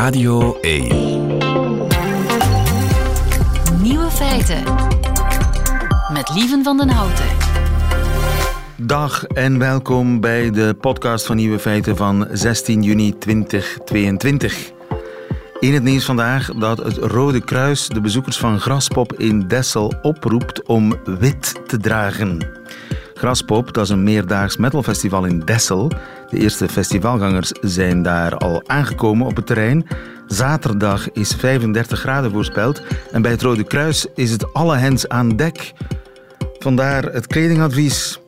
Radio 1. Nieuwe feiten. Met Lieven van den Houten. Dag en welkom bij de podcast van Nieuwe Feiten van 16 juni 2022. In het nieuws vandaag dat het Rode Kruis de bezoekers van Graspop in Dessel oproept om wit te dragen. Graspop, dat is een meerdaags metalfestival in Dessel. De eerste festivalgangers zijn daar al aangekomen op het terrein. Zaterdag is 35 graden voorspeld en bij het Rode Kruis is het alle hens aan dek. Vandaar het kledingadvies.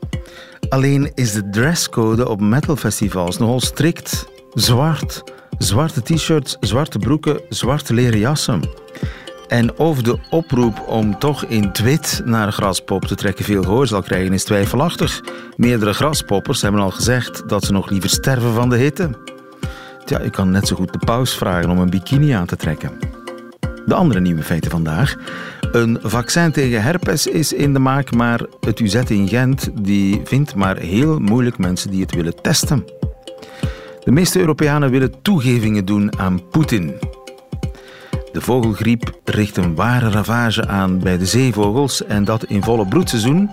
Alleen is de dresscode op metalfestivals nogal strikt. Zwart. Zwarte t-shirts, zwarte broeken, zwarte leren jassen. En of de oproep om toch in het wit naar graspop te trekken veel gehoor zal krijgen, is twijfelachtig. Meerdere graspoppers hebben al gezegd dat ze nog liever sterven van de hitte. Tja, je kan net zo goed de paus vragen om een bikini aan te trekken. De andere nieuwe feiten vandaag. Een vaccin tegen herpes is in de maak, maar het UZ in Gent die vindt maar heel moeilijk mensen die het willen testen. De meeste Europeanen willen toegevingen doen aan Poetin. De vogelgriep richt een ware ravage aan bij de zeevogels en dat in volle broedseizoen.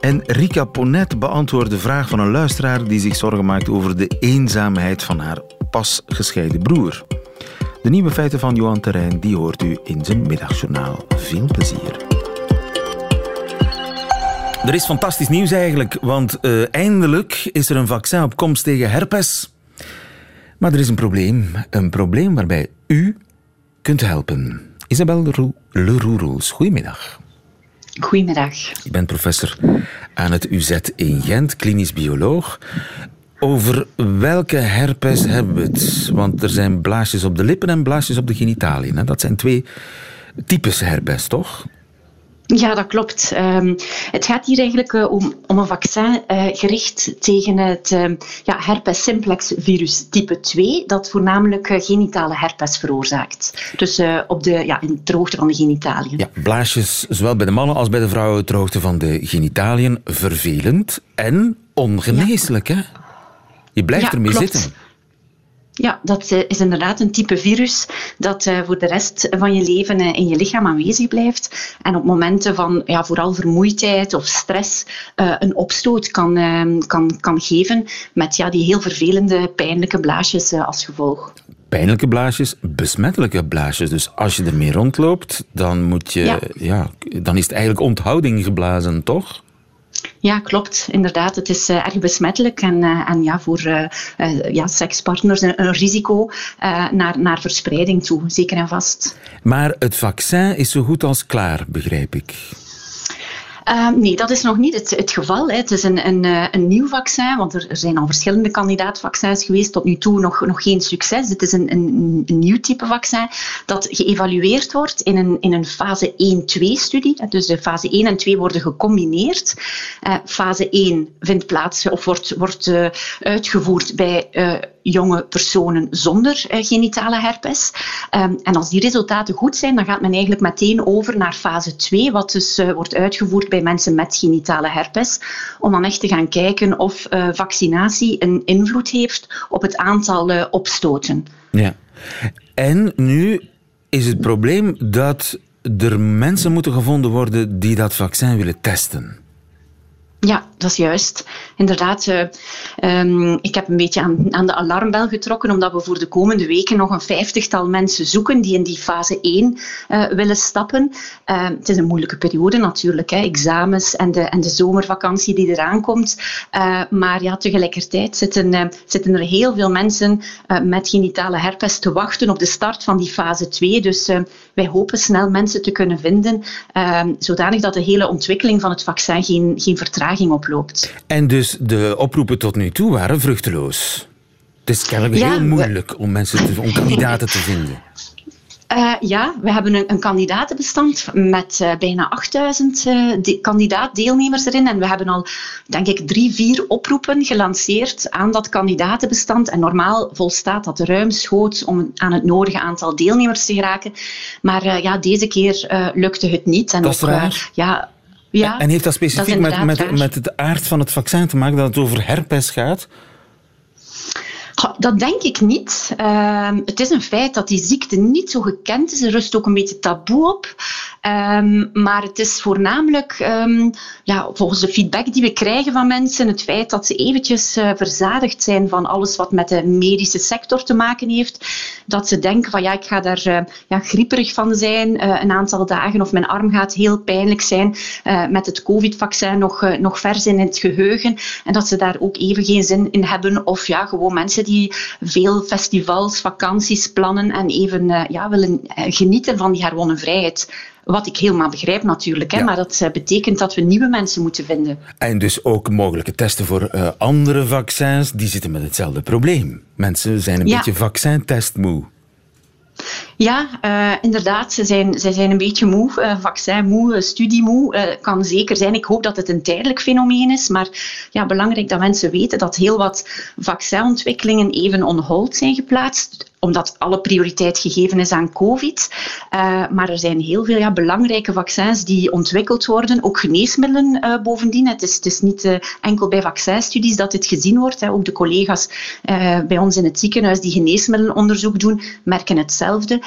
En Rika Ponet beantwoordt de vraag van een luisteraar die zich zorgen maakt over de eenzaamheid van haar pas gescheiden broer. De nieuwe feiten van Johan Terrein die hoort u in zijn middagjournaal. Veel plezier. Er is fantastisch nieuws eigenlijk, want uh, eindelijk is er een vaccin op komst tegen herpes. Maar er is een probleem. Een probleem waarbij u kunt helpen. Isabel Leroux, goedemiddag. Goedemiddag. Je bent professor aan het UZ in Gent, klinisch bioloog. Over welke herpes hebben we het? Want er zijn blaasjes op de lippen en blaasjes op de genitaliën. Dat zijn twee types herpes, toch? Ja, dat klopt. Um, het gaat hier eigenlijk uh, om, om, een vaccin uh, gericht tegen het uh, ja, herpes simplex virus type 2, dat voornamelijk genitale herpes veroorzaakt. Dus op de, ja, in hoogte van de genitaliën. Ja, blaasjes, zowel bij de mannen als bij de vrouwen ter hoogte van de genitaliën. Vervelend en ongeneeslijk, ja. hè? Je blijft ja, ermee klopt. zitten. Ja, dat is inderdaad een type virus dat uh, voor de rest van je leven uh, in je lichaam aanwezig blijft. En op momenten van ja, vooral vermoeidheid of stress een opstoot kan, kan, kan geven met ja, die heel vervelende, pijnlijke blaasjes als gevolg. Pijnlijke blaasjes, besmettelijke blaasjes. Dus als je ermee rondloopt, dan, moet je, Ja. ja, dan is het eigenlijk onthouding geblazen, toch? Ja, klopt. Inderdaad, het is uh, erg besmettelijk en, uh, en ja, voor uh, ja, sekspartners een, een risico naar, naar verspreiding toe, zeker en vast. Maar het vaccin is zo goed als klaar, begrijp ik. Uh, nee, dat is nog niet het, het geval. Hè. Het is een, een, uh, een nieuw vaccin, want er, zijn al verschillende kandidaatvaccins geweest. Tot nu toe nog, nog geen succes. Het is een, een, nieuw type vaccin dat geëvalueerd wordt in een, in een fase 1-2-studie. Dus de fase 1 en 2 worden gecombineerd. Uh, fase 1 vindt plaats of wordt, wordt uitgevoerd bij jonge personen zonder genitale herpes. Um, en als die resultaten goed zijn, dan gaat men eigenlijk meteen over naar fase 2, wat dus wordt uitgevoerd bij mensen met genitale herpes, om dan echt te gaan kijken of uh, vaccinatie een invloed heeft op het aantal opstoten. Ja. En nu is het probleem dat er mensen moeten gevonden worden die dat vaccin willen testen. Ja, dat is juist. Inderdaad, uh, um, ik heb een beetje aan, aan, de alarmbel getrokken, omdat we voor de komende weken nog een vijftigtal mensen zoeken die in die fase 1 uh, willen stappen. Uh, het is een moeilijke periode natuurlijk, hè, examens en de, en de zomervakantie die eraan komt. maar ja, tegelijkertijd zitten, zitten er heel veel mensen met genitale herpes te wachten op de start van die fase 2. Dus wij hopen snel mensen te kunnen vinden, zodanig dat de hele ontwikkeling van het vaccin geen, geen vertraging oploopt. En dus de oproepen tot nu toe waren vruchteloos. Het is kennelijk Ja, heel we- moeilijk om, mensen te, om kandidaten te vinden. Uh, ja, we hebben een, een kandidatenbestand met uh, bijna 8000 uh, de, kandidaatdeelnemers erin. En we hebben al, denk ik, drie, vier oproepen gelanceerd aan dat kandidatenbestand. En normaal volstaat dat ruimschoots om aan het nodige aantal deelnemers te geraken. Maar ja, deze keer lukte het niet. En Dat is ook, raar. ja, ja, en heeft dat specifiek met, met, met het aard van het vaccin te maken dat het over herpes gaat? Dat denk ik niet. Ehm, het is een feit dat die ziekte niet zo gekend is. Er rust ook een beetje taboe op. Ehm, maar het is voornamelijk, um, ja, volgens de feedback die we krijgen van mensen, het feit dat ze eventjes uh, verzadigd zijn van alles wat met de medische sector te maken heeft. Dat ze denken van ja, ik ga daar uh, ja, grieperig van zijn uh, een aantal dagen of mijn arm gaat heel pijnlijk zijn met het covid-vaccin nog, nog vers in het geheugen. En dat ze daar ook even geen zin in hebben. Of ja, gewoon mensen die veel festivals, vakanties plannen en even ja, willen genieten van die herwonnen vrijheid. Wat ik helemaal begrijp natuurlijk, hè, maar dat uh, betekent dat we nieuwe mensen moeten vinden. En dus ook mogelijke testen voor uh, andere vaccins, die zitten met hetzelfde probleem. Mensen zijn een ja. beetje vaccintestmoe. Ja, uh, inderdaad. Ze zijn, ze zijn een beetje moe, uh, vaccinmoe, uh, studiemoe. Uh, kan zeker zijn. Ik hoop dat het een tijdelijk fenomeen is. Maar ja, belangrijk dat mensen weten dat heel wat vaccinontwikkelingen even on hold zijn geplaatst omdat alle prioriteit gegeven is aan COVID. Maar er zijn heel veel ja, belangrijke vaccins die ontwikkeld worden, ook geneesmiddelen bovendien. Het is, het is niet enkel bij vaccinstudies dat dit gezien wordt. Hè. Ook de collega's bij ons in het ziekenhuis die geneesmiddelenonderzoek doen, merken hetzelfde.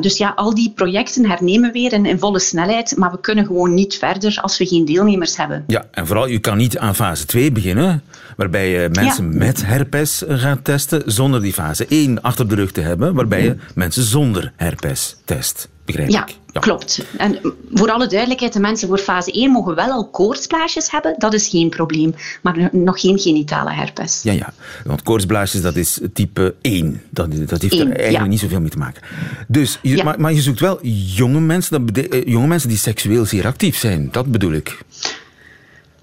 Dus ja, al die projecten hernemen weer in, in, volle snelheid, maar we kunnen gewoon niet verder als we geen deelnemers hebben. Ja, en vooral, je kan niet aan fase 2 beginnen, waarbij je mensen ja. met herpes gaat testen, zonder die fase 1 achter de rug te hebben, waarbij je mensen zonder herpes test. Begrijp ja, ik? Ja, klopt. En voor alle duidelijkheid, de mensen voor fase 1 mogen wel al koortsblaasjes hebben. Dat is geen probleem. Maar nog geen genitale herpes. Ja, ja. Want koortsblaasjes, dat is type 1. Dat, dat heeft er eigenlijk ja. niet zoveel mee te maken. Dus, je, ja. maar, maar, je zoekt wel jonge mensen, dat jonge mensen die seksueel zeer actief zijn. Dat bedoel ik.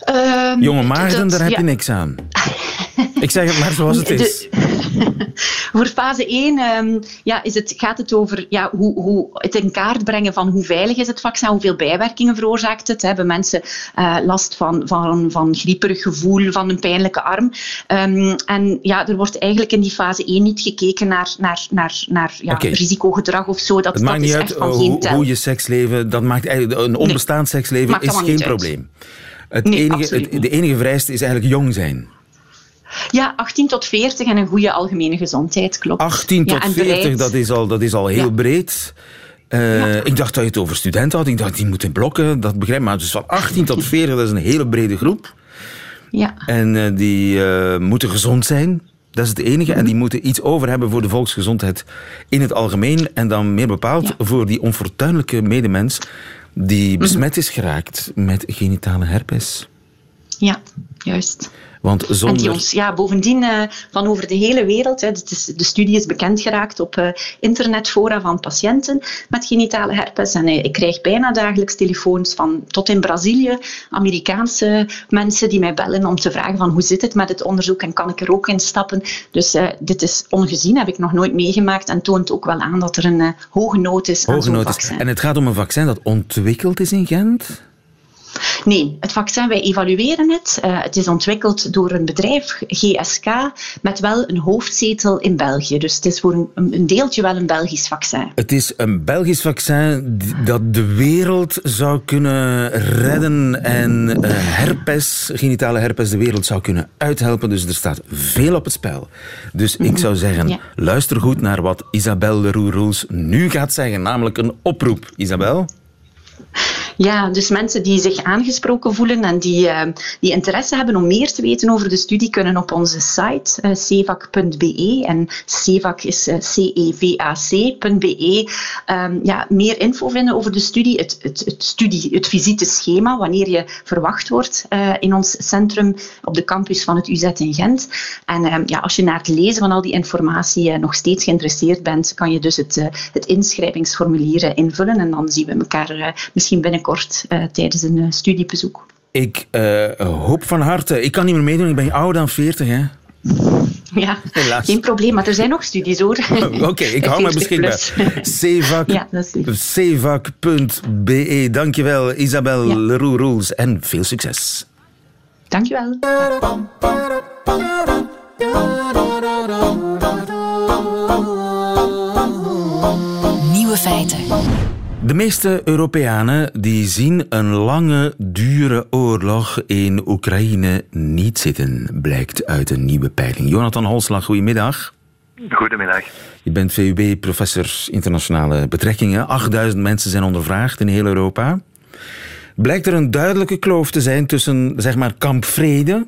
Um, jonge Maarten, daar heb je niks aan. Ik zeg het maar zoals het is. De, voor fase 1 um, ja, is het, gaat het over ja, hoe, hoe het in kaart brengen van hoe veilig is het vaccin, hoeveel bijwerkingen veroorzaakt het. Hebben mensen uh, last van, van, van grieperig gevoel, van een pijnlijke arm. Um, en ja, er wordt eigenlijk in die fase 1 niet gekeken naar, naar, naar, naar ja, okay. risicogedrag of zo. Dat, het maakt dat niet is uit geen hoe, hoe je seksleven, dat maakt eigenlijk, een onbestaand nee, seksleven is geen probleem. Het nee, enige, het, de enige vereiste is eigenlijk jong zijn. Ja, 18 tot 40 en een goede algemene gezondheid, klopt. 18 tot ja, 40, dat is al, dat is al heel ja. breed. Uh, ja. Ik dacht dat je het over studenten had. Ik dacht, die moeten blokken. Dat begrijp ik. Maar dus van 18 tot 40, dat is een hele brede groep. Ja. En uh, die uh, moeten gezond zijn. Dat is het enige. En die moeten iets over hebben voor de volksgezondheid in het algemeen. En dan meer bepaald ja. voor die onfortuinlijke medemens die besmet is geraakt met genitale herpes. Ja, juist. Want zonder... En die ons ja, bovendien uh, van over de hele wereld, hè, is, de studie is bekend geraakt op uh, internetfora van patiënten met genitale herpes. En uh, ik krijg bijna dagelijks telefoons van tot in Brazilië, Amerikaanse mensen die mij bellen om te vragen van hoe zit het met het onderzoek en kan ik er ook in stappen. Dus dit is ongezien, heb ik nog nooit meegemaakt en toont ook wel aan dat er een hoge nood is aan zo'n vaccin. En het gaat om een vaccin dat ontwikkeld is in Gent? Nee, het vaccin, wij evalueren het. Uh, het is ontwikkeld door een bedrijf, GSK, met wel een hoofdzetel in België. Dus het is voor een, een deeltje wel een Belgisch vaccin. Het is een Belgisch vaccin dat de wereld zou kunnen redden en uh, herpes, genitale herpes, de wereld zou kunnen uithelpen. Dus er staat veel op het spel. Dus ik zou zeggen, ja. luister goed naar wat Isabelle Leroux-Roels nu gaat zeggen, namelijk een oproep. Isabel? Ja, dus mensen die zich aangesproken voelen en die, uh, die interesse hebben om meer te weten over de studie, kunnen op onze site uh, cevac.be en cevac is uh, cevac.be um, ja, meer info vinden over de studie, het, het, het, studie, het visiteschema, wanneer je verwacht wordt in ons centrum op de campus van het UZ in Gent. En um, ja, als je na het lezen van al die informatie nog steeds geïnteresseerd bent, kan je dus het, het inschrijvingsformulier invullen en dan zien we elkaar misschien binnenkort kort uh, tijdens een uh, studiebezoek. Ik uh, hoop van harte. Ik kan niet meer meedoen, ik ben ouder dan 40, hè? Ja, Helaas. geen probleem, maar er zijn nog studies hoor. Oké, okay, ik hou me beschikbaar. Cevac.be. Ja, Dankjewel, Isabel ja. Leroux-Roels en veel succes. Dankjewel. Nieuwe feiten. De meeste Europeanen die zien een lange, dure oorlog in Oekraïne niet zitten, blijkt uit een nieuwe peiling. Jonathan Holslag, goedemiddag. Goedemiddag. Je bent VUB-professor internationale betrekkingen. 8000 mensen zijn ondervraagd in heel Europa. Blijkt er een duidelijke kloof te zijn tussen zeg maar, kamp vrede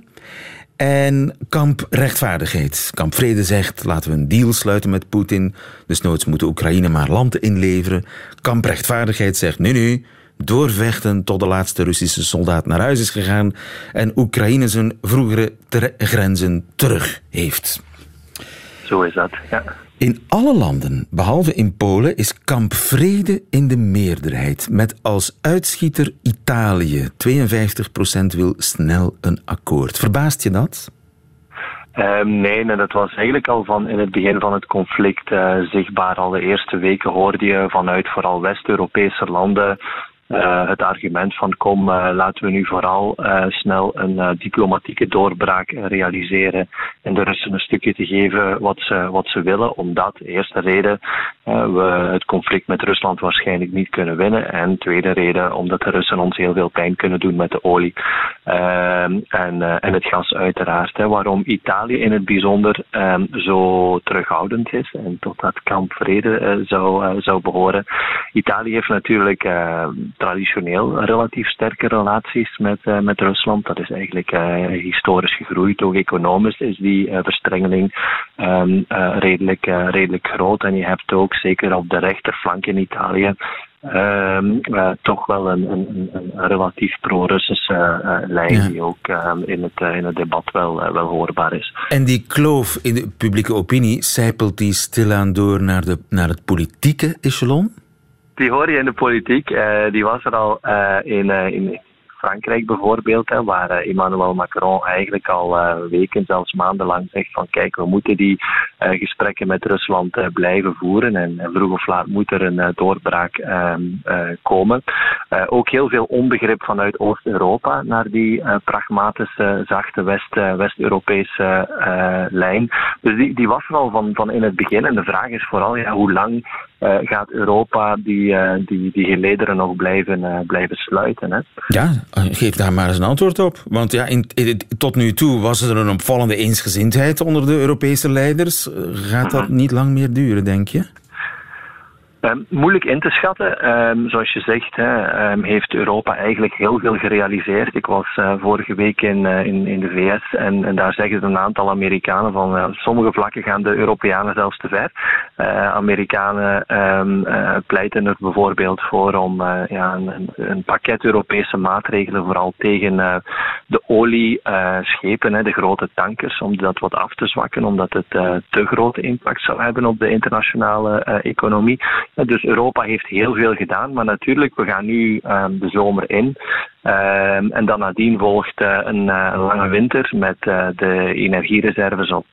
en kamp rechtvaardigheid. Kamp vrede zegt, laten we een deal sluiten met Poetin. Dus noods moet Oekraïne maar land inleveren. Kamp rechtvaardigheid zegt, nee, nee, doorvechten tot de laatste Russische soldaat naar huis is gegaan en Oekraïne zijn vroegere grenzen terug heeft. Zo is dat, ja. In alle landen, behalve in Polen, is kamp vrede in de meerderheid. Met als uitschieter Italië. 52% wil snel een akkoord. Verbaast je dat? Um, nee, dat was eigenlijk al van in het begin van het conflict uh, zichtbaar. Al de eerste weken hoorde je vanuit vooral West-Europese landen uh, het argument van kom, uh, laten we nu vooral uh, snel een diplomatieke doorbraak realiseren en de Russen een stukje te geven wat ze, wat ze willen. Omdat, eerste reden, we het conflict met Rusland waarschijnlijk niet kunnen winnen. En tweede reden, omdat de Russen ons heel veel pijn kunnen doen met de olie ehm, en, en het gas uiteraard. Hè. Waarom Italië in het bijzonder ehm, zo terughoudend is en tot dat kamp vrede zou, zou behoren. Italië heeft natuurlijk traditioneel relatief sterke relaties met, uh, met Rusland. Dat is eigenlijk uh, historisch gegroeid. Ook economisch is die uh, verstrengeling um, redelijk, redelijk groot. En je hebt ook zeker op de rechterflank in Italië Um, uh, toch wel een, een, een relatief pro-Russische uh, lijn ja. die ook um, in, het, in het debat wel, wel hoorbaar is. En die kloof in de publieke opinie, zijpelt die stilaan door naar, de, naar het politieke echelon? Die hoor je in de politiek. Uh, die was er al uh, in, uh, in Frankrijk bijvoorbeeld, hè, waar Emmanuel Macron eigenlijk al weken, zelfs maandenlang zegt van kijk, we moeten die gesprekken met Rusland blijven voeren en, vroeg of laat moet er een doorbraak ehm, komen. ook heel veel onbegrip vanuit Oost-Europa naar die pragmatische, zachte West, West-Europese lijn. Dus die, die was er al van, van in het begin en de vraag is vooral ja, hoe lang uh, gaat Europa die, uh, die, die gelederen nog blijven, uh, blijven sluiten. Hè? Ja, geef daar maar eens een antwoord op. Want ja, in, in, tot nu toe was er een opvallende eensgezindheid onder de Europese leiders. Gaat dat niet lang meer duren, denk je? Um, moeilijk in te schatten. Um, zoals je zegt, hè, um, heeft Europa eigenlijk heel veel gerealiseerd. Ik was uh, vorige week in, uh, in, in de VS en, en, daar zeggen een aantal Amerikanen van sommige vlakken gaan de Europeanen zelfs te ver. Amerikanen pleiten er bijvoorbeeld voor om ja, een, een, pakket Europese maatregelen, vooral tegen de olieschepen, de grote tankers, om dat wat af te zwakken, omdat het te grote impact zou hebben op de internationale economie. Dus Europa heeft heel veel gedaan, maar natuurlijk, we gaan nu um, de zomer in. Um, en dan nadien volgt een, uh, een, lange winter met uh, de energiereserves op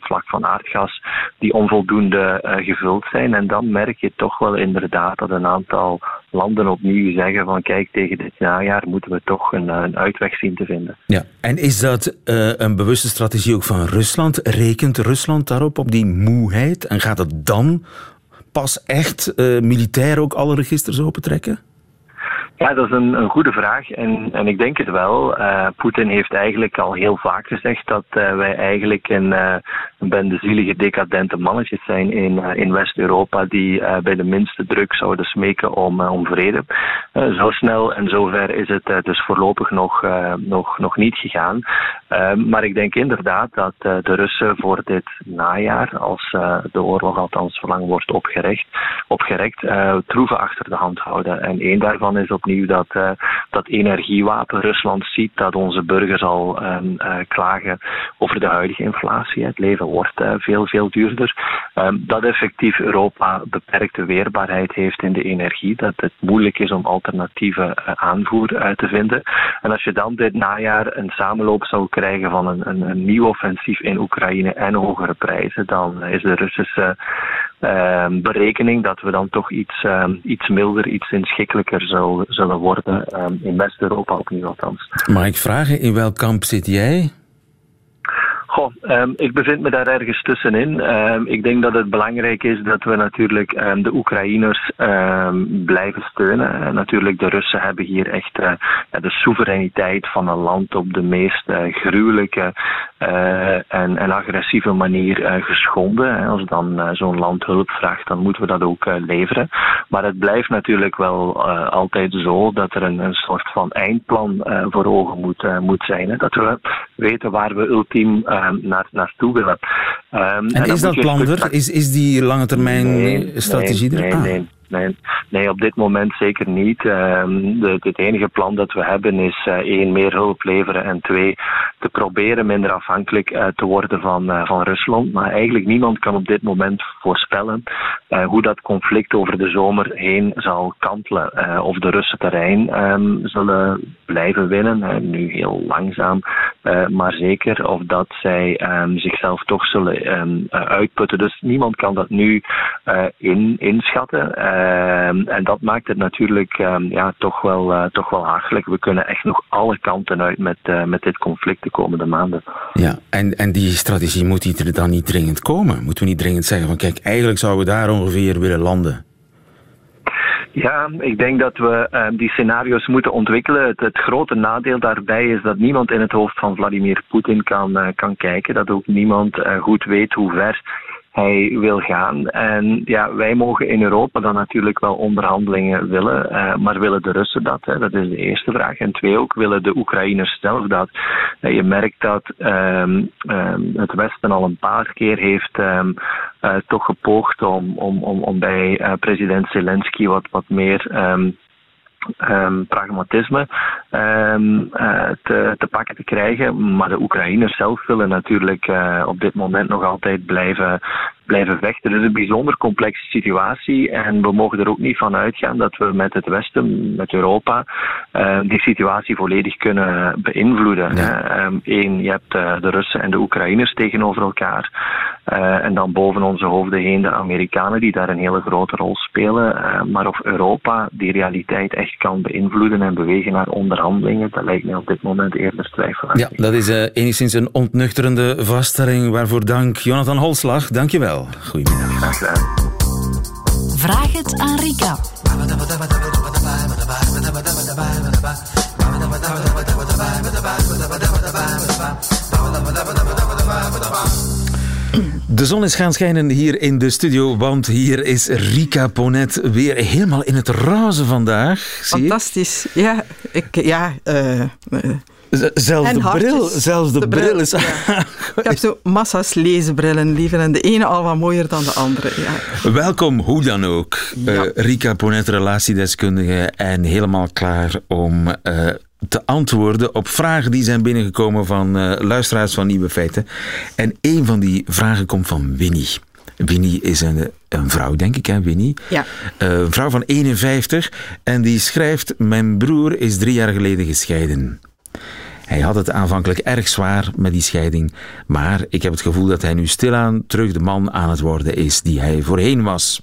vlak van aardgas die onvoldoende gevuld zijn. En dan merk je toch wel inderdaad dat een aantal landen opnieuw zeggen van kijk, tegen dit najaar moeten we toch een, een uitweg zien te vinden. Ja, en is dat een bewuste strategie ook van Rusland? Rekent Rusland daarop, op die moeheid? En gaat het dan pas echt uh, militair ook alle registers opentrekken? Ja, dat is een, een goede vraag en, en ik denk het wel. Uh, Poetin heeft eigenlijk al heel vaak gezegd dat uh, wij eigenlijk een, uh, een bende zielige decadente mannetjes zijn in, in West-Europa die bij de minste druk zouden smeken om, om vrede. zo snel en zover is het dus voorlopig nog, nog, nog niet gegaan. maar ik denk inderdaad dat de Russen voor dit najaar, als de oorlog althans verlang wordt opgerekt, opgerekt troeven achter de hand houden. En één daarvan is op dat, uh, dat energiewapen Rusland ziet dat onze burgers al um, uh, klagen over de huidige inflatie. Het leven wordt uh, veel, veel duurder. Um, dat effectief Europa beperkte weerbaarheid heeft in de energie. Dat het moeilijk is om alternatieve aanvoer te vinden. En als je dan dit najaar een samenloop zou krijgen van een, een, een nieuw offensief in Oekraïne en hogere prijzen, dan is de Russische Ehm, berekening dat we dan toch iets, ehm, iets milder, iets inschikkelijker zullen, worden. Um, in West-Europa opnieuw althans. Mag ik vragen, in welk kamp zit jij? Goh, um, ik bevind me daar ergens tussenin. Um, ik denk dat het belangrijk is dat we natuurlijk um, de Oekraïners blijven steunen. Uh, natuurlijk, de Russen hebben hier echt uh, de soevereiniteit van een land op de meest uh, gruwelijke en, en, agressieve manier geschonden. Als dan zo'n land hulp vraagt, dan moeten we dat ook leveren. Maar het blijft natuurlijk wel altijd zo dat er een, soort van eindplan voor ogen moet, moet zijn. Dat we weten waar we ultiem naar, naartoe willen. Um, en, en is dat plan er? Is, is die lange termijn nee, strategie nee, er? Nee, nee, Nee, nee, op dit moment zeker niet. Um, de, het enige plan dat we hebben is uh, één, meer hulp leveren en twee, te proberen minder afhankelijk uh, te worden van, uh, van Rusland. Maar eigenlijk niemand kan op dit moment voorspellen hoe dat conflict over de zomer heen zal kantelen. of de Russen terrein um, zullen blijven winnen, nu heel langzaam, maar zeker of dat zij um, zichzelf toch zullen uitputten. Dus niemand kan dat nu in, inschatten. Ehm, en dat maakt het natuurlijk ehm, ja, toch, wel, uh, toch wel hachelijk. We kunnen echt nog alle kanten uit met, uh, met dit conflict de komende maanden. Ja, en, en die strategie moet er dan niet dringend komen? Moeten we niet dringend zeggen van kijk, eigenlijk zouden we daar ongeveer willen landen? Ja, ik denk dat we uh, die scenario's moeten ontwikkelen. Het, het, grote nadeel daarbij is dat niemand in het hoofd van Vladimir Poetin kan, uh, kan kijken. Dat ook niemand uh, goed weet hoe ver hij wil gaan. En ja, wij mogen in Europa dan natuurlijk wel onderhandelingen willen, uh, maar willen de Russen dat? Hè? Dat is de eerste vraag. En twee ook, willen de Oekraïners zelf dat? Uh, je merkt dat um, um, het Westen al een paar keer heeft um, uh, toch gepoogd om, om, om, om bij president Zelensky wat, wat meer um, pragmatisme um, uh, te, te, pakken te krijgen. Maar de Oekraïners zelf willen natuurlijk uh, op dit moment nog altijd blijven, blijven vechten. Het is een bijzonder complexe situatie en we mogen er ook niet van uitgaan dat we met het Westen, met Europa, uh, die situatie volledig kunnen beïnvloeden. Ja. Eén, je hebt de Russen en de Oekraïners tegenover elkaar. en dan boven onze hoofden heen de Amerikanen die daar een hele grote rol spelen. maar of Europa die realiteit echt kan beïnvloeden en bewegen naar onderhandelingen, dat lijkt mij op dit moment eerder twijfelachtig. Ja, dat is enigszins een ontnuchterende vaststelling. Waarvoor dank. Jonathan Holslag, dankjewel. Goedemiddag. Graag gedaan. Vraag het aan Rika. De zon is gaan schijnen hier in de studio, want hier is Rika Ponet weer helemaal in het roze vandaag. Fantastisch. Ja, ik, ja uh, Zelfs de bril, zelfs de, bril, is... Ja. Ik heb zo massa's lezenbrillen liever en de ene al wat mooier dan de andere. Ja. Welkom, hoe dan ook. Ja. Uh, Rika Ponet, relatiedeskundige en helemaal klaar om uh, te antwoorden op vragen die zijn binnengekomen van uh, luisteraars van Nieuwe Feiten. En een van die vragen komt van Winnie. Winnie is een, een vrouw, denk ik, hè, Winnie? Ja. Uh, een vrouw van 51 en die schrijft: Mijn broer is drie jaar geleden gescheiden. Hij had het aanvankelijk erg zwaar met die scheiding, maar ik heb het gevoel dat hij nu stilaan terug de man aan het worden is die hij voorheen was.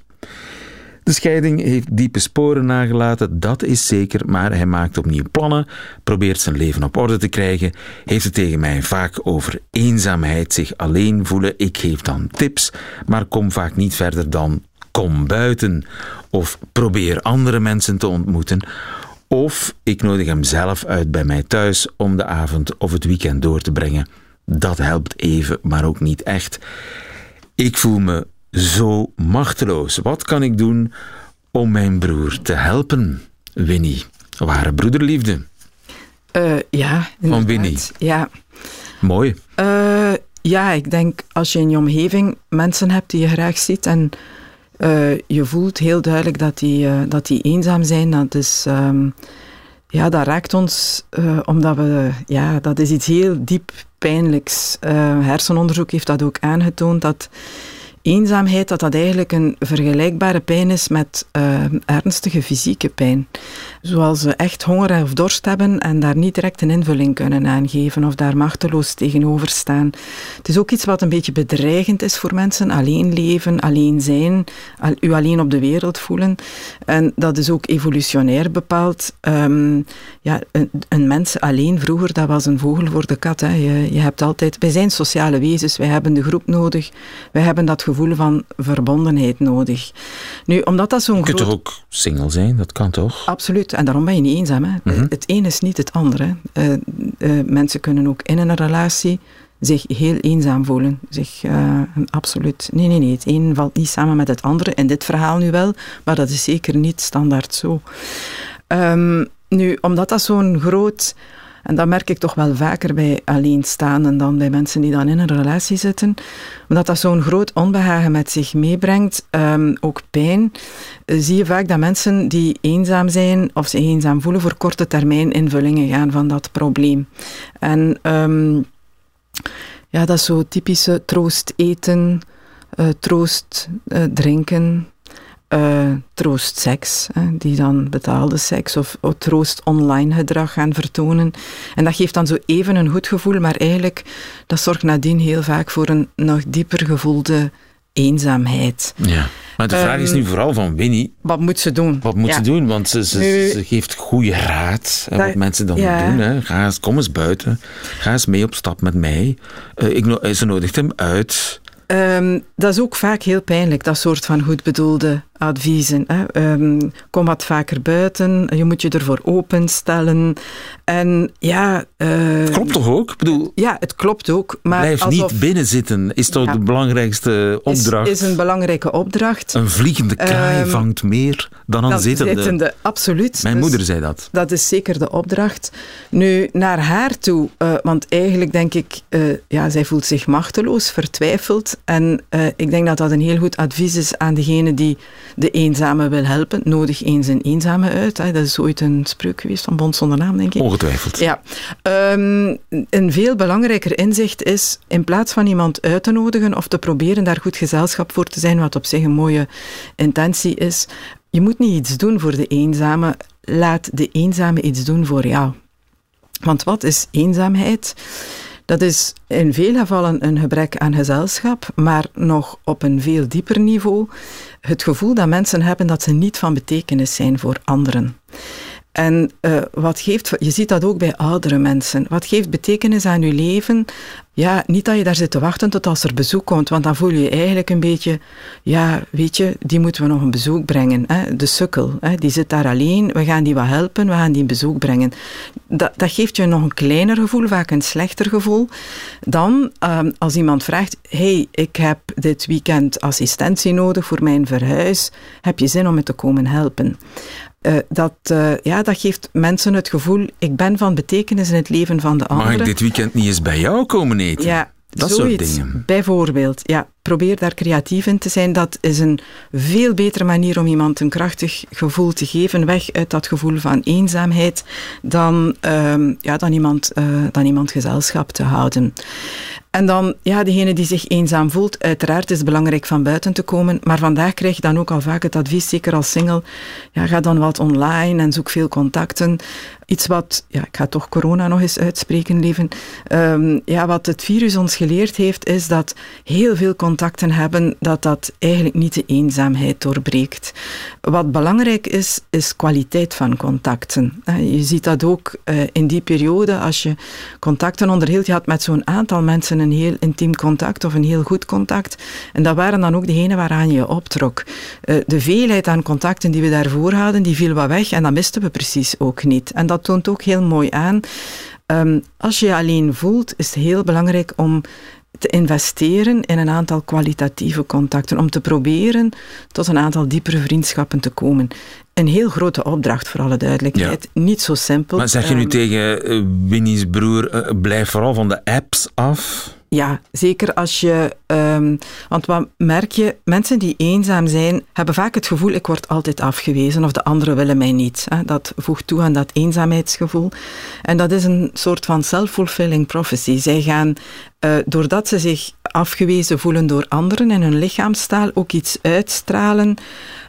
De scheiding heeft diepe sporen nagelaten, dat is zeker, maar hij maakt opnieuw plannen, probeert zijn leven op orde te krijgen, heeft het tegen mij vaak over eenzaamheid, zich alleen voelen. Ik geef dan tips, maar kom vaak niet verder dan kom buiten of probeer andere mensen te ontmoeten. Of ik nodig hem zelf uit bij mij thuis om de avond of het weekend door te brengen. Dat helpt even, maar ook niet echt. Ik voel me zo machteloos. Wat kan ik doen om mijn broer te helpen? Winnie, ware broederliefde. Uh, ja, Van Winnie. Ja. Mooi. Uh, ja, ik denk als je in je omgeving mensen hebt die je graag ziet en uh, je voelt heel duidelijk dat die, dat die eenzaam zijn, dat is... Um, ja, dat raakt ons omdat we... Ja, dat is iets heel diep pijnlijks. hersenonderzoek heeft dat ook aangetoond, dat eenzaamheid, dat dat eigenlijk een vergelijkbare pijn is met ernstige fysieke pijn. Zoals ze echt honger of dorst hebben en daar niet direct een invulling kunnen aangeven of daar machteloos tegenover staan. Het is ook iets wat een beetje bedreigend is voor mensen. Alleen leven, alleen zijn, u alleen op de wereld voelen. En dat is ook evolutionair bepaald. Um, ja, een, een, mens alleen vroeger, dat was een vogel voor de kat. Hè. Je, je hebt altijd, wij zijn sociale wezens, wij hebben de groep nodig. Wij hebben dat gevoel van verbondenheid nodig. Nu, omdat dat zo'n Je kunt toch ook single zijn? Dat kan toch? Absoluut. En daarom ben je niet eenzaam. Hè. Mhm. Het een is niet het andere. Uh, uh, mensen kunnen ook in een relatie zich heel eenzaam voelen. Zich, uh, absoluut. Nee, nee, nee. Het een valt niet samen met het andere. In dit verhaal nu wel, maar dat is zeker niet standaard zo. Um, nu, omdat dat zo'n groot en dat merk ik toch wel vaker bij alleenstaanden dan bij mensen die dan in een relatie zitten. Omdat dat zo'n groot onbehagen met zich meebrengt, um, ook pijn, zie je vaak dat mensen die eenzaam zijn of zich eenzaam voelen voor korte termijn invullingen gaan van dat probleem. En um, ja, dat is zo typische troost eten, uh, troost uh, drinken, uh, troost seks, hè, die dan betaalde seks of, of, troost online gedrag gaan vertonen. En dat geeft dan zo even een goed gevoel, maar eigenlijk dat zorgt nadien heel vaak voor een nog dieper gevoelde eenzaamheid. Ja. Maar de vraag is nu ehm, vooral van Winnie. Wat moet ze doen? Wat moet ze doen? Want ze, ze, geeft goede raad. wat mensen dan doen. Hè. Ga eens, kom eens buiten. Ga eens mee op stap met mij. Uh, ik, ze nodigt hem uit. Um, dat is ook vaak heel pijnlijk, dat soort van goed bedoelde adviezen. Hè. Um, kom wat vaker buiten, je moet je ervoor openstellen. En ja... Uh, klopt toch ook? Ik bedoel, ja, het klopt ook. Maar blijf alsof, niet binnen zitten, is toch de belangrijkste opdracht? Is, is een belangrijke opdracht. Een vliegende kraai um, vangt meer dan een zittende. zittende. Absoluut. Mijn dus, moeder zei dat. Dat is zeker de opdracht. Nu, naar haar toe, uh, want eigenlijk denk ik, uh, ja, zij voelt zich machteloos, vertwijfeld. En ik denk dat dat een heel goed advies is aan degene die de eenzame wil helpen. Nodig eens een eenzame uit. Hè. Dat is ooit een spreuk geweest van Bond zonder naam, denk ik. Ongetwijfeld. Ja. Um, een veel belangrijker inzicht is, in plaats van iemand uit te nodigen of te proberen daar goed gezelschap voor te zijn, wat op zich een mooie intentie is, je moet niet iets doen voor de eenzame. Laat de eenzame iets doen voor jou. Want wat is eenzaamheid? Dat is in veel gevallen een gebrek aan gezelschap, maar nog op een veel dieper niveau het gevoel dat mensen hebben dat ze niet van betekenis zijn voor anderen. En uh, wat geeft, je ziet dat ook bij oudere mensen. Wat geeft betekenis aan je leven? Ja, niet dat je daar zit te wachten tot als er bezoek komt, want dan voel je je eigenlijk een beetje, ja, weet je, die moeten we nog een bezoek brengen. Hè? De sukkel, hè? die zit daar alleen, we gaan die wat helpen, we gaan die een bezoek brengen. Dat, dat geeft je nog een kleiner gevoel, vaak een slechter gevoel, dan um, als iemand vraagt, hey, ik heb dit weekend assistentie nodig voor mijn verhuis, heb je zin om me te komen helpen? Uh, dat, uh, ja, dat geeft mensen het gevoel, ik ben van betekenis in het leven van de anderen. Mag ik dit weekend niet eens bij jou komen Ja, dat zoiets, soort dingen. Bijvoorbeeld, ja. Probeer daar creatief in te zijn. Dat is een veel betere manier om iemand een krachtig gevoel te geven, weg uit dat gevoel van eenzaamheid, dan, uh, ja, dan, iemand, uh, dan iemand gezelschap te houden. En dan, ja, degene die zich eenzaam voelt, uiteraard is het belangrijk van buiten te komen, maar vandaag krijg je dan ook al vaak het advies, zeker als single, ja, ga dan wat online en zoek veel contacten. Iets wat, ja, ik ga toch corona nog eens uitspreken, leven. Um, ja, wat het virus ons geleerd heeft, is dat heel veel contacten hebben, dat dat eigenlijk niet de eenzaamheid doorbreekt. Wat belangrijk is, is kwaliteit van contacten. Je ziet dat ook uh, in die periode, als je contacten onderhield, je had met zo'n aantal mensen een heel intiem contact of een heel goed contact. En dat waren dan ook degenen waaraan je optrok. Uh, de veelheid aan contacten die we daarvoor hadden, die viel wat weg en dat misten we precies ook niet. En dat toont ook heel mooi aan. Um, als je je alleen voelt, is het heel belangrijk om te investeren in een aantal kwalitatieve contacten, om te proberen tot een aantal diepere vriendschappen te komen. Een heel grote opdracht, voor alle duidelijkheid. Ja. Niet zo simpel. Maar zeg je nu um, tegen uh, Winnie's broer, uh, blijf vooral van de apps af? Ja, zeker als je. Um, want wat merk je? Mensen die eenzaam zijn, hebben vaak het gevoel: ik word altijd afgewezen of de anderen willen mij niet. Hè. Dat voegt toe aan dat eenzaamheidsgevoel. En dat is een soort van self-fulfilling prophecy. Zij gaan, uh, doordat ze zich afgewezen voelen door anderen in hun lichaamstaal, ook iets uitstralen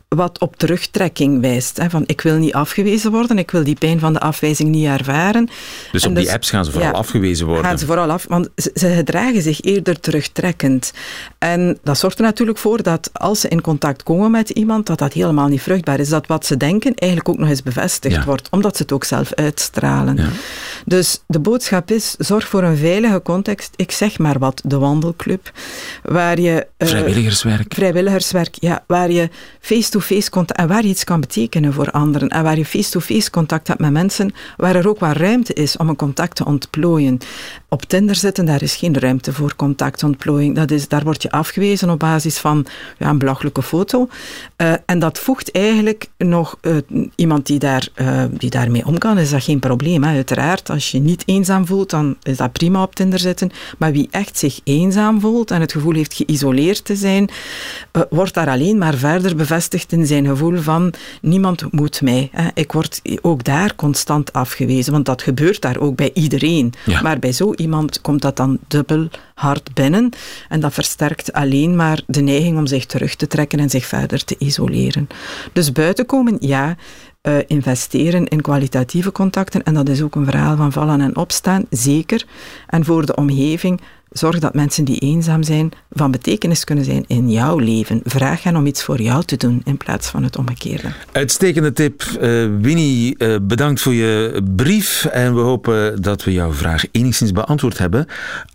wat op terugtrekking wijst. Hè, van ik wil niet afgewezen worden, ik wil die pijn van de afwijzing niet ervaren. Dus op die dus- apps gaan ze vooral afgewezen worden? Gaan ze vooral af, want ze, ze gedragen zich eerder terugtrekkend. En dat zorgt er natuurlijk voor dat als ze in contact komen met iemand, dat dat helemaal niet vruchtbaar is. Dat wat ze denken eigenlijk ook nog eens bevestigd wordt, omdat ze het ook zelf uitstralen. Ja. Dus de boodschap is, zorg voor een veilige context. Ik zeg maar wat, de wandelclub, waar je... Uh, vrijwilligerswerk. Vrijwilligerswerk, ja. Waar je face-to-face contact... En waar iets kan betekenen voor anderen. En waar je face-to-face contact hebt met mensen, waar er ook wat ruimte is om een contact te ontplooien. Op Tinder zitten, daar is geen ruimte voor contactontplooiing. Dat is, daar word je afgewezen op basis van ja, een belachelijke foto. Uh, en dat voegt eigenlijk nog uh, iemand die, daar, uh, die daarmee om kan, is dat geen probleem. Hè. Uiteraard, als je niet eenzaam voelt, dan is dat prima op Tinder zitten. Maar wie echt zich eenzaam voelt en het gevoel heeft geïsoleerd te zijn, wordt daar alleen maar verder bevestigd in zijn gevoel van niemand moet mij. Hè. Ik word ook daar constant afgewezen, want dat gebeurt daar ook bij iedereen. Ja. Maar bij zo iemand komt dat dan dubbel hard binnen. En dat versterkt alleen maar de neiging om zich terug te trekken en zich verder te isoleren. Dus buiten komen, ja. Uh, investeren in kwalitatieve contacten. En dat is ook een verhaal van vallen en opstaan, zeker. En voor de omgeving Zorg dat mensen die eenzaam zijn van betekenis kunnen zijn in jouw leven. Vraag hen om iets voor jou te doen in plaats van het omgekeerde. Uitstekende tip. Uh, Winnie, uh, bedankt voor je brief. En we hopen dat we jouw vraag enigszins beantwoord hebben.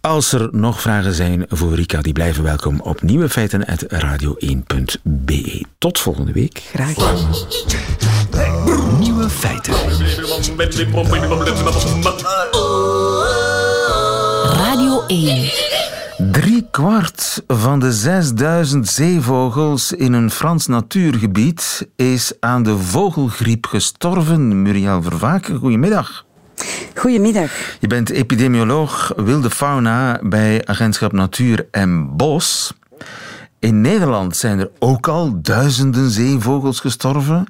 Als er nog vragen zijn voor Rika, die blijven welkom op Nieuwe Feiten radio1.be. Tot volgende week. Graag. Nieuwe Feiten. Radio 1. Drie kwart van de 6000 zeevogels in een Frans natuurgebied is aan de vogelgriep gestorven. Muriel Vervaken, goedemiddag. Goedemiddag. Je bent epidemioloog wilde fauna bij Agentschap Natuur en Bos. In Nederland zijn er ook al duizenden zeevogels gestorven.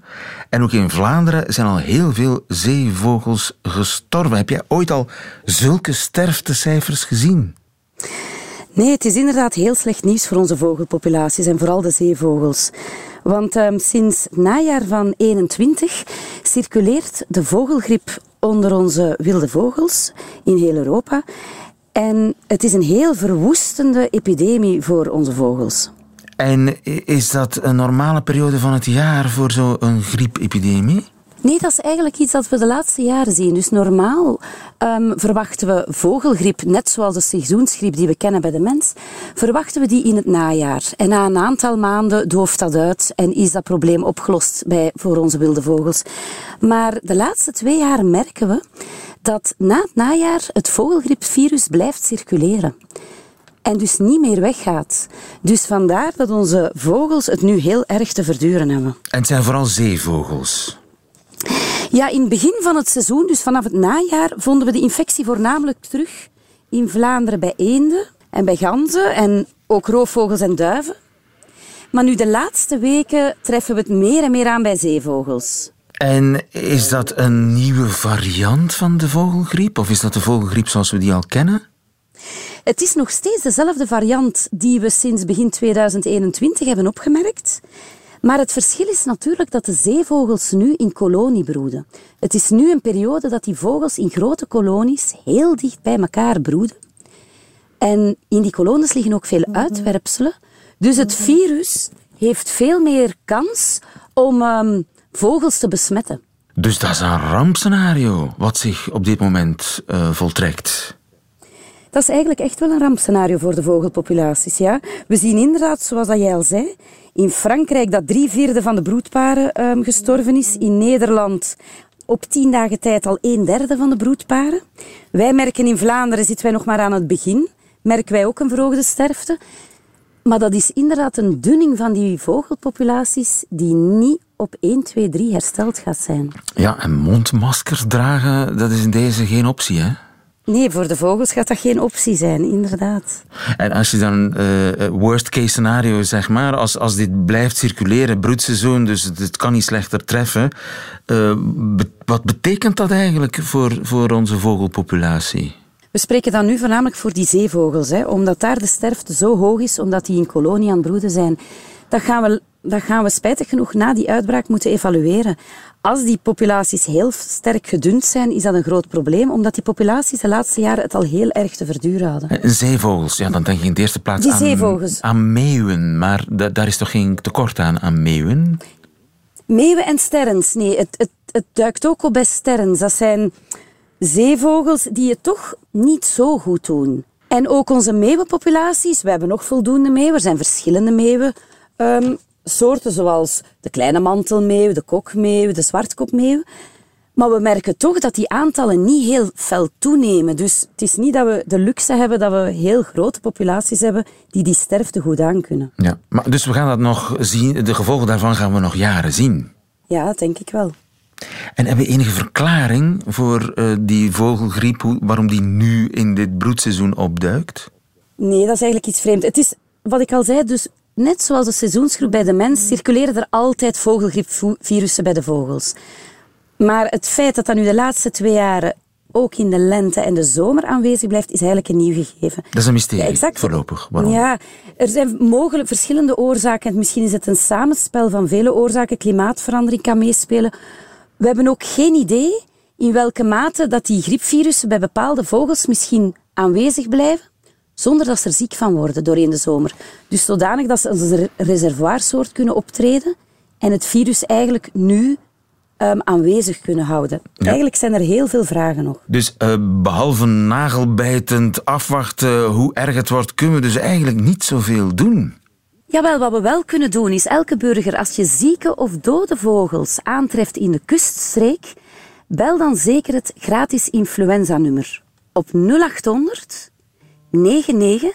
En ook in Vlaanderen zijn al heel veel zeevogels gestorven. Heb jij ooit al zulke sterftecijfers gezien? Nee, het is inderdaad heel slecht nieuws voor onze vogelpopulaties en vooral de zeevogels. Want um, sinds najaar van 21 circuleert de vogelgriep onder onze wilde vogels in heel Europa. En het is een heel verwoestende epidemie voor onze vogels. En is dat een normale periode van het jaar voor zo'n griepepidemie? Nee, dat is eigenlijk iets dat we de laatste jaren zien. Dus normaal um, verwachten we vogelgriep, net zoals de seizoensgriep die we kennen bij de mens, verwachten we die in het najaar. En na een aantal maanden dooft dat uit en is dat probleem opgelost bij, voor onze wilde vogels. Maar de laatste twee jaar merken we dat na het najaar het vogelgriepvirus blijft circuleren en dus niet meer weggaat. Dus vandaar dat onze vogels het nu heel erg te verduren hebben. En het zijn vooral zeevogels? Ja, in het begin van het seizoen, dus vanaf het najaar, vonden we de infectie voornamelijk terug in Vlaanderen bij eenden en bij ganzen en ook roofvogels en duiven. Maar nu de laatste weken treffen we het meer en meer aan bij zeevogels. En is dat een nieuwe variant van de vogelgriep? Of is dat de vogelgriep zoals we die al kennen? Het is nog steeds dezelfde variant die we sinds begin 2021 hebben opgemerkt. Maar het verschil is natuurlijk dat de zeevogels nu in kolonie broeden. Het is nu een periode dat die vogels in grote kolonies heel dicht bij elkaar broeden. En in die kolonies liggen ook veel uitwerpselen. Dus het virus heeft veel meer kans om um, vogels te besmetten. Dus dat is een rampscenario wat zich op dit moment uh, voltrekt. Dat is eigenlijk echt wel een rampscenario voor de vogelpopulaties. Ja. We zien inderdaad, zoals dat jij al zei, in Frankrijk dat drie vierde van de broedparen um, gestorven is. In Nederland op tien dagen tijd al een derde van de broedparen. Wij merken in Vlaanderen, zitten wij nog maar aan het begin, merken wij ook een verhoogde sterfte. Maar dat is inderdaad een dunning van die vogelpopulaties die niet op 1, 2, 3 hersteld gaat zijn. Ja, en mondmaskers dragen, dat is in deze geen optie, hè? Nee, voor de vogels gaat dat geen optie zijn, inderdaad. En als je dan, uh, worst case scenario zeg maar, als, als dit blijft circuleren, broedseizoen, dus het, kan niet slechter treffen, uh, wat betekent dat eigenlijk voor, voor onze vogelpopulatie? We spreken dan nu voornamelijk voor die zeevogels, hè, omdat daar de sterfte zo hoog is, omdat die in kolonie aan het broeden zijn. dat gaan we, dat gaan we spijtig genoeg na die uitbraak moeten evalueren. Als die populaties heel sterk gedund zijn, is dat een groot probleem, omdat die populaties de laatste jaren het al heel erg te verduren hadden. Eh, zeevogels, ja, dan denk je in de eerste plaats Die aan, aan meeuwen. Maar da- daar is toch geen tekort aan, aan meeuwen? Meeuwen en sterns, nee, het, het, het duikt ook op bij sterns. Dat zijn zeevogels die het toch niet zo goed doen. En ook onze meeuwenpopulaties, we hebben nog voldoende meeuwen. Er zijn verschillende meeuwen. ehm, soorten zoals de kleine mantelmeeuw, de kokmeeuw, de zwartkopmeeuw. Maar we merken toch dat die aantallen niet heel fel toenemen. Dus het is niet dat we de luxe hebben dat we heel grote populaties hebben die die sterfte goed aankunnen. Ja, maar dus we gaan dat nog zien. De gevolgen daarvan gaan we nog jaren zien. Ja, dat denk ik wel. En hebben we enige verklaring voor eh, die vogelgriep, waarom die nu in dit broedseizoen opduikt? Nee, dat is eigenlijk iets vreemds. Het is, wat ik al zei, dus net zoals de seizoensgroep bij de mens, circuleren er altijd vogelgriepvirussen bij de vogels. Maar het feit dat dat nu de laatste twee jaren ook in de lente en de zomer aanwezig blijft, is eigenlijk een nieuw gegeven. Dat is een mysterie, Ja, exact. voorlopig. Waarom? Ja, er zijn mogelijk verschillende oorzaken. En Misschien is het een samenspel van vele oorzaken. Klimaatverandering kan meespelen. We hebben ook geen idee in welke mate dat die griepvirussen bij bepaalde vogels misschien aanwezig blijven, zonder dat ze er ziek van worden doorheen de zomer. Dus zodanig dat ze als een reservoirsoort kunnen optreden en het virus eigenlijk nu ehm, aanwezig kunnen houden. Eigenlijk zijn er heel veel vragen nog. Dus eh, behalve nagelbijtend afwachten hoe erg het wordt, kunnen we dus eigenlijk niet zoveel doen. Jawel, wat we wel kunnen doen is elke burger, als je zieke of dode vogels aantreft in de kuststreek, bel dan zeker het gratis influenza-nummer op 0800 99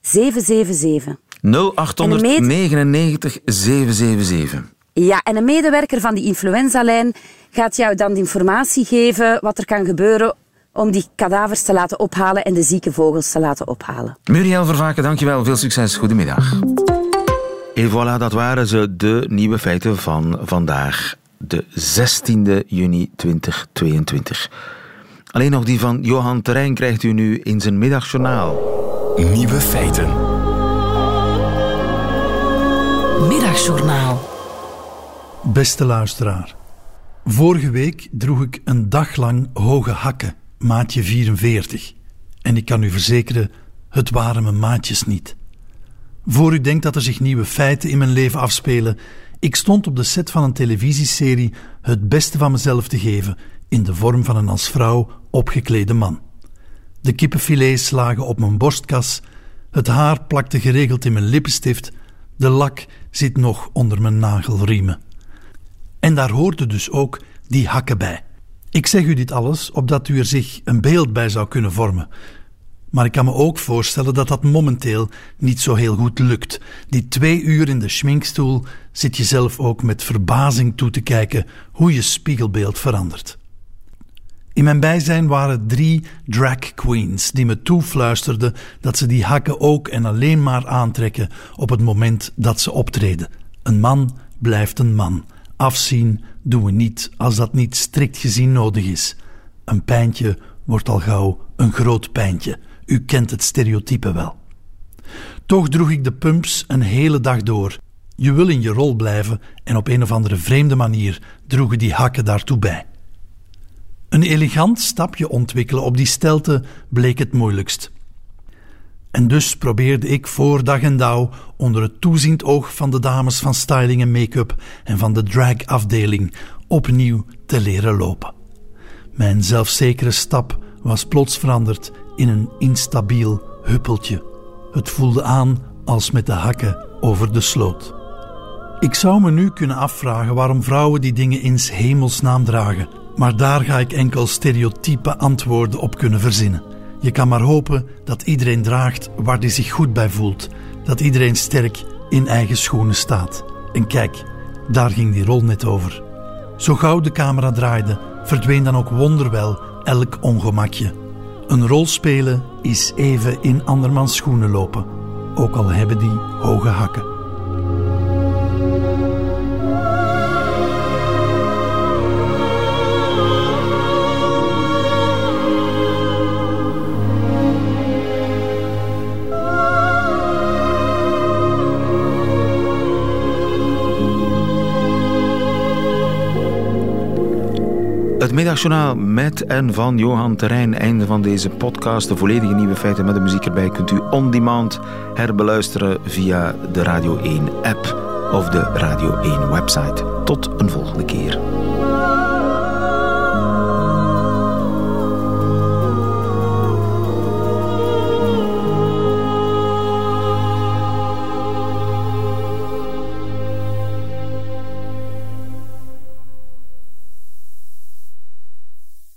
777. 0800 En een meet- 99 777. Ja, en een medewerker van die influenzalijn gaat jou dan de informatie geven wat er kan gebeuren om die kadavers te laten ophalen en de zieke vogels te laten ophalen. Muriel Vervaken, dankjewel. Veel succes. Goedemiddag. En voilà, dat waren ze, de nieuwe feiten van vandaag, de 16e juni 2022. Alleen nog die van Johan Terrein krijgt u nu in zijn middagjournaal. Nieuwe feiten. Middagjournaal. Beste luisteraar. Vorige week droeg ik een dag lang hoge hakken, maatje 44. En ik kan u verzekeren, het waren mijn maatjes niet. Voor u denkt dat er zich nieuwe feiten in mijn leven afspelen, ik stond op de set van een televisieserie het beste van mezelf te geven in de vorm van een als vrouw opgeklede man. De kippenfilets lagen op mijn borstkas, het haar plakte geregeld in mijn lippenstift, de lak zit nog onder mijn nagelriemen. En daar hoorde dus ook die hakken bij. Ik zeg u dit alles opdat u er zich een beeld bij zou kunnen vormen. Maar ik kan me ook voorstellen dat dat momenteel niet zo heel goed lukt. Die twee uur in de schminkstoel zit je zelf ook met verbazing toe te kijken hoe je spiegelbeeld verandert. In mijn bijzijn waren drie drag queens die me toefluisterden dat ze die hakken ook en alleen maar aantrekken op het moment dat ze optreden. Een man blijft een man. Afzien doen we niet als dat niet strikt gezien nodig is. Een pijntje wordt al gauw een groot pijntje. U kent het stereotype wel. Toch droeg ik de pumps een hele dag door. Je wil in je rol blijven en op een of andere vreemde manier droegen die hakken daartoe bij. Een elegant stapje ontwikkelen op die stelte bleek het moeilijkst. En dus probeerde ik voor dag en dauw onder het toeziend oog van de dames van styling en make-up en van de drag-afdeling opnieuw te leren lopen. Mijn zelfzekere stap was plots veranderd in een instabiel huppeltje. Het voelde aan als met de hakken over de sloot. Ik zou me nu kunnen afvragen waarom vrouwen die dingen in hemelsnaam dragen, maar daar ga ik enkel stereotype antwoorden op kunnen verzinnen. Je kan maar hopen dat iedereen draagt waar hij zich goed bij voelt, dat iedereen sterk in eigen schoenen staat. En kijk, daar ging die rol net over. Zo gauw de camera draaide, verdween dan ook wonderwel elk ongemakje. Een rol spelen is even in andermans schoenen lopen, ook al hebben die hoge hakken. Middagjournaal met en van Johan Terrein. Einde van deze podcast. De volledige nieuwe feiten met de muziek erbij kunt u on demand herbeluisteren via de Radio 1 app of de Radio 1 website. Tot een volgende keer.